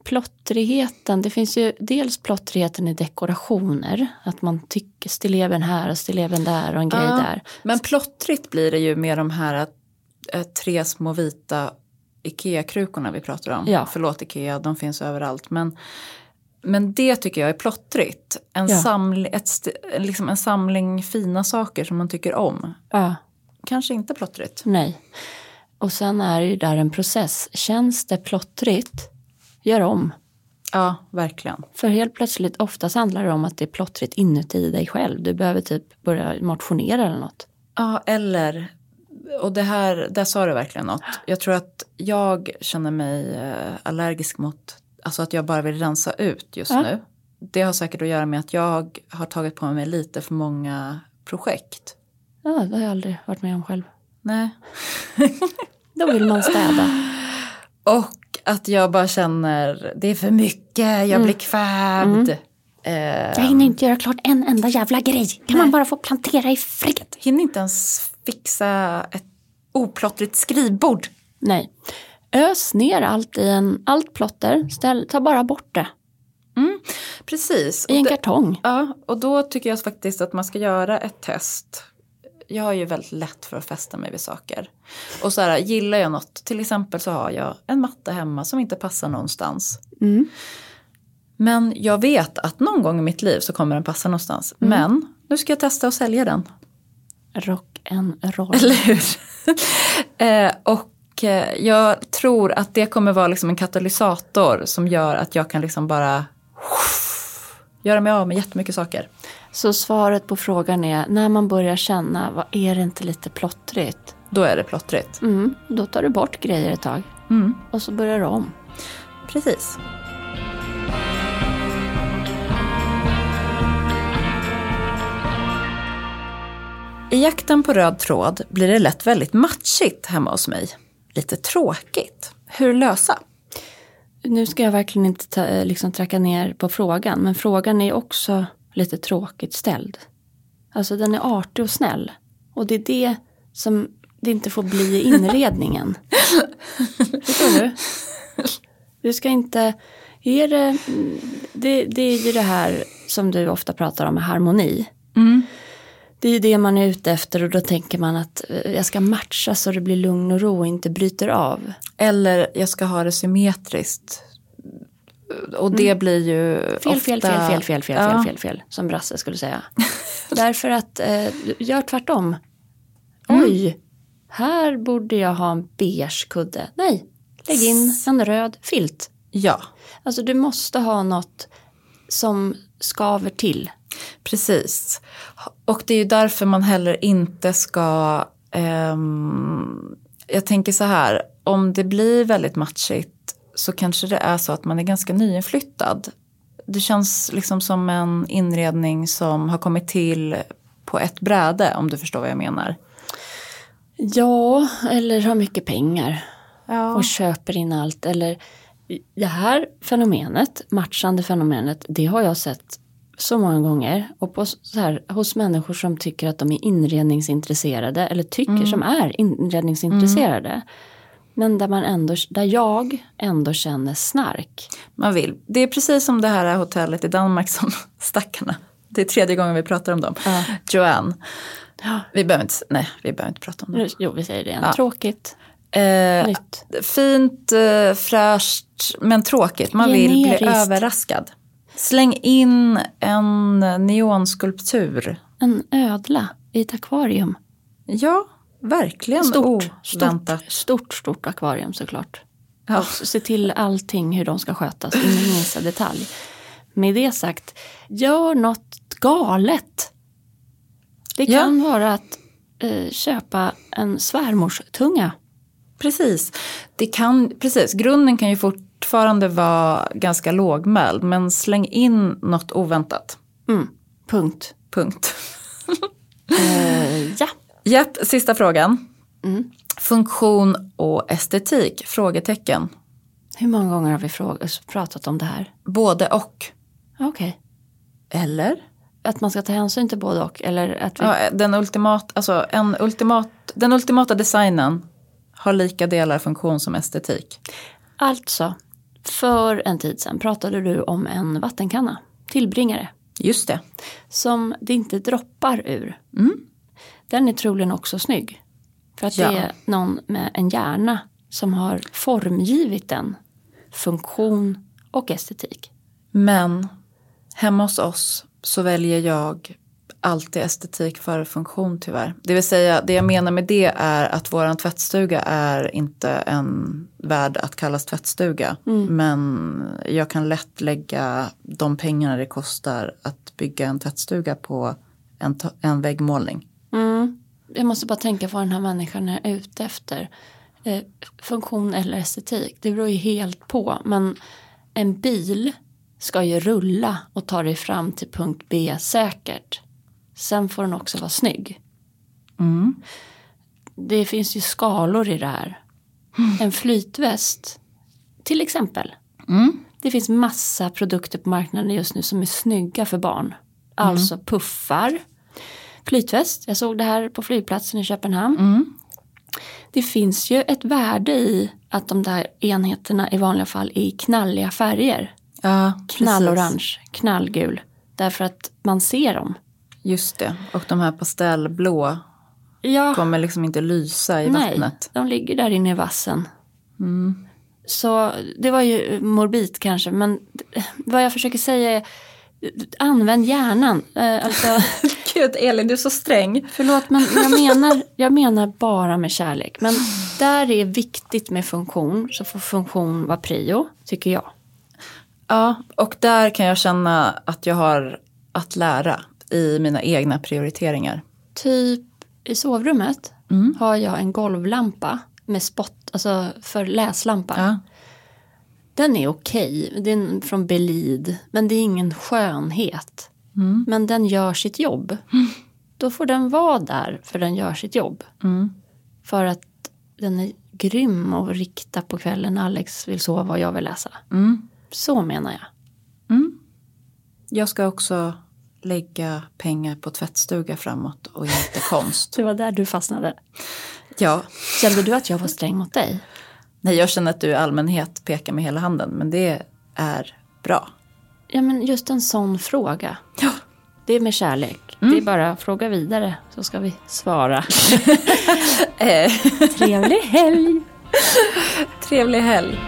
Speaker 2: Plottrigheten, det finns ju dels plottrigheten i dekorationer. Att man tycker stilleben här och stilleben där och en grej
Speaker 1: Ja.
Speaker 2: där.
Speaker 1: Men plottrigt blir det ju med de här äh, tre små vita Ikea-krukorna vi pratar om.
Speaker 2: Ja.
Speaker 1: Förlåt Ikea, de finns överallt. Men, men det tycker jag är plottrigt. En,
Speaker 2: Ja.
Speaker 1: saml, ett, liksom en samling fina saker som man tycker om.
Speaker 2: Ja,
Speaker 1: Kanske inte plottrigt.
Speaker 2: nej. Och sen är det ju där en process. Känns det plottrigt, gör om.
Speaker 1: Ja, verkligen.
Speaker 2: För helt plötsligt, oftast handlar det om att det är plottrigt inuti dig själv. Du behöver typ börja motionera eller något.
Speaker 1: Ja, eller och det här, där sa du verkligen något. Jag tror att jag känner mig eh, allergisk mot, alltså att jag bara vill rensa ut just
Speaker 2: Ja.
Speaker 1: nu. Det har säkert att göra med att jag har tagit på mig lite för många projekt.
Speaker 2: Ja, det har jag aldrig varit med om själv.
Speaker 1: Nej. <laughs>
Speaker 2: Då vill man städa.
Speaker 1: Och att jag bara känner, det är för mycket, jag blir kvävd. Eh,
Speaker 2: Jag hinner inte göra klart en enda jävla grej. Kan man bara få plantera i fred?
Speaker 1: hinner inte ens fixa ett oplottrigt skrivbord.
Speaker 2: Nej. Ös ner allt i en, allt plotter. Ställ, ta bara bort det
Speaker 1: Precis.
Speaker 2: i en
Speaker 1: Och det-
Speaker 2: kartong.
Speaker 1: Ja, och då tycker jag faktiskt att man ska göra ett test. Jag har ju väldigt lätt för att fästa mig vid saker. Och så här, gillar jag något, till exempel så har jag en matta hemma som inte passar någonstans.
Speaker 2: Mm.
Speaker 1: Men jag vet att någon gång i mitt liv så kommer den passa någonstans. Men nu ska jag testa att sälja den.
Speaker 2: Rock en roll.
Speaker 1: Eller hur? <laughs> eh, och eh, jag tror att det kommer vara liksom en katalysator som gör att jag kan liksom bara göra mig av med jättemycket saker.
Speaker 2: Så svaret på frågan är när man börjar känna, vad är det inte lite plottrigt?
Speaker 1: Då är det plottrigt.
Speaker 2: Mm, då tar du bort grejer ett tag
Speaker 1: Mm.
Speaker 2: och så börjar du om.
Speaker 1: Precis. I jakten på röd tråd blir det lätt väldigt matchigt hemma hos mig. Lite tråkigt. Hur lösa?
Speaker 2: Nu ska jag verkligen inte ta, eh, liksom, tracka ner på frågan, men frågan är också lite tråkigt ställd. Alltså den är artig och snäll. Och det är det som det inte får bli i inredningen. <laughs> Förstår du? Du ska inte... Är det, mm, det, det är ju det här som du ofta pratar om med harmoni. Det är ju det man är ute efter och då tänker man att eh, jag ska matcha så det blir lugn och ro och inte bryter av.
Speaker 1: Eller jag ska ha det symmetriskt. Och det blir ju
Speaker 2: Fel,
Speaker 1: ofta...
Speaker 2: fel, fel, fel, fel, fel,
Speaker 1: Ja.
Speaker 2: fel, fel, fel, som Brasse skulle säga. <laughs> Därför att, eh, gör tvärtom. Oj, här borde jag ha en beige kudde. Nej, lägg in en röd filt.
Speaker 1: Ja,
Speaker 2: Alltså du måste ha något som skaver till.
Speaker 1: precis. Och det är ju därför man heller inte ska... ehm, jag tänker så här, om det blir väldigt matchigt så kanske det är så att man är ganska nyinflyttad. Det känns liksom som en inredning som har kommit till på ett bräde om du förstår vad jag menar.
Speaker 2: Ja, eller har mycket pengar
Speaker 1: Ja.
Speaker 2: och köper in allt. Eller det här fenomenet, matchande fenomenet, det har jag sett så många gånger. Och på så här, hos människor som tycker att de är inredningsintresserade eller tycker som är inredningsintresserade. Men där, man ändå, där jag ändå känner snark.
Speaker 1: Man vill. Det är precis som det här hotellet i Danmark som <laughs> stackarna. Det är tredje gången vi pratar om dem.
Speaker 2: Ja.
Speaker 1: Joanne. Vi behöver inte, nej, vi behöver inte prata om det.
Speaker 2: Nu- Jo, vi säger det igen.
Speaker 1: Ja.
Speaker 2: Tråkigt,
Speaker 1: Eh,
Speaker 2: nytt.
Speaker 1: fint, eh, fräscht, men tråkigt. Man vill bli
Speaker 2: Generiskt.
Speaker 1: överraskad. Släng in en neonskulptur.
Speaker 2: En ödla i ett akvarium.
Speaker 1: Ja, verkligen
Speaker 2: Stort,
Speaker 1: oväntat.
Speaker 2: stort, stort, stort akvarium såklart.
Speaker 1: Ja.
Speaker 2: Och se till allting hur de ska skötas i <laughs> minsta detalj. Med det sagt, gör något galet. Det
Speaker 1: Ja.
Speaker 2: kan vara att eh, köpa en svärmorstunga.
Speaker 1: Precis. Det kan, precis. Grunden kan ju fortfarande vara ganska lågmäld, men släng in något oväntat.
Speaker 2: Mm, punkt.
Speaker 1: Punkt. <laughs>
Speaker 2: Eh, ja.
Speaker 1: Japp, sista frågan.
Speaker 2: Mm.
Speaker 1: Funktion och estetik? Frågetecken.
Speaker 2: Hur många gånger har vi fråg- pratat om det här?
Speaker 1: Både och.
Speaker 2: Okej.
Speaker 1: Eller?
Speaker 2: Att man ska ta hänsyn till både och. Eller att vi...
Speaker 1: Ja, den, ultimat, alltså en ultimat, den ultimata designen har lika delar funktion som estetik.
Speaker 2: Alltså, för en tid sedan pratade du om en vattenkanna. Tillbringare.
Speaker 1: Just det.
Speaker 2: som det inte droppar ur.
Speaker 1: Mm.
Speaker 2: Den är troligen också snygg. För att
Speaker 1: Ja.
Speaker 2: det är någon med en hjärna som har formgivit den. Funktion och estetik.
Speaker 1: Men hemma hos oss så väljer jag alltid estetik före funktion tyvärr. Det vill säga, det jag menar med det är att våran tvättstuga är inte en värd att kallas tvättstuga. Men jag kan lätt lägga de pengarna det kostar att bygga en tvättstuga på en, en väggmålning.
Speaker 2: Mm. jag måste bara tänka på vad den här människan är ute efter. Eh, funktion eller estetik, det beror ju helt på. Men en bil ska ju rulla och ta dig fram till punkt B säkert. Sen får den också vara snygg.
Speaker 1: Mm.
Speaker 2: Det finns ju skalor i det här. En flytväst, till exempel.
Speaker 1: Mm.
Speaker 2: Det finns massa produkter på marknaden just nu som är snygga för barn. Alltså puffar, flytväst. Jag såg det här på flygplatsen i Köpenhamn.
Speaker 1: Mm.
Speaker 2: Det finns ju ett värde i att de där enheterna i vanliga fall är i knalliga färger.
Speaker 1: Ja.
Speaker 2: Knallorange, knallgul. Därför att man ser dem.
Speaker 1: Just det. Och de här pastellblå
Speaker 2: Ja,
Speaker 1: kommer liksom inte lysa i
Speaker 2: nej,
Speaker 1: vattnet.
Speaker 2: de ligger där inne i vassen.
Speaker 1: Mm.
Speaker 2: Så det var ju morbid kanske, men vad jag försöker säga är använd hjärnan. Eh, Alltså, <laughs>
Speaker 1: Gud Elin, du är så sträng.
Speaker 2: förlåt, men jag <laughs> menar, jag menar bara med kärlek. Men där är viktigt med funktion, så får funktion vara prio, tycker jag.
Speaker 1: Ja, och där kan jag känna att jag har att lära i mina egna prioriteringar.
Speaker 2: Typ i sovrummet
Speaker 1: Mm.
Speaker 2: har jag en golvlampa med spot, alltså för läslampa.
Speaker 1: Ja.
Speaker 2: Den är okej, den är från Belid, men det är ingen skönhet.
Speaker 1: Mm.
Speaker 2: Men den gör sitt jobb. <laughs> Då får den vara där för den gör sitt jobb.
Speaker 1: Mm.
Speaker 2: För att den är grym att rikta på kvällen när Alex vill sova och jag vill läsa.
Speaker 1: Mm.
Speaker 2: Så menar jag.
Speaker 1: Jag ska också lägga pengar på tvättstuga framåt och inte konst. <laughs>
Speaker 2: Det var där du fastnade.
Speaker 1: Ja,
Speaker 2: Kände du att jag var sträng mot dig?
Speaker 1: Nej, jag känner att du i allmänhet pekar med hela handen, men det är bra.
Speaker 2: Ja men just en sån fråga.
Speaker 1: Ja.
Speaker 2: Det är med kärlek. Det är bara att fråga vidare så ska vi svara. <laughs> <laughs>
Speaker 1: Eh,
Speaker 2: Trevlig helg!
Speaker 1: trevlig helg.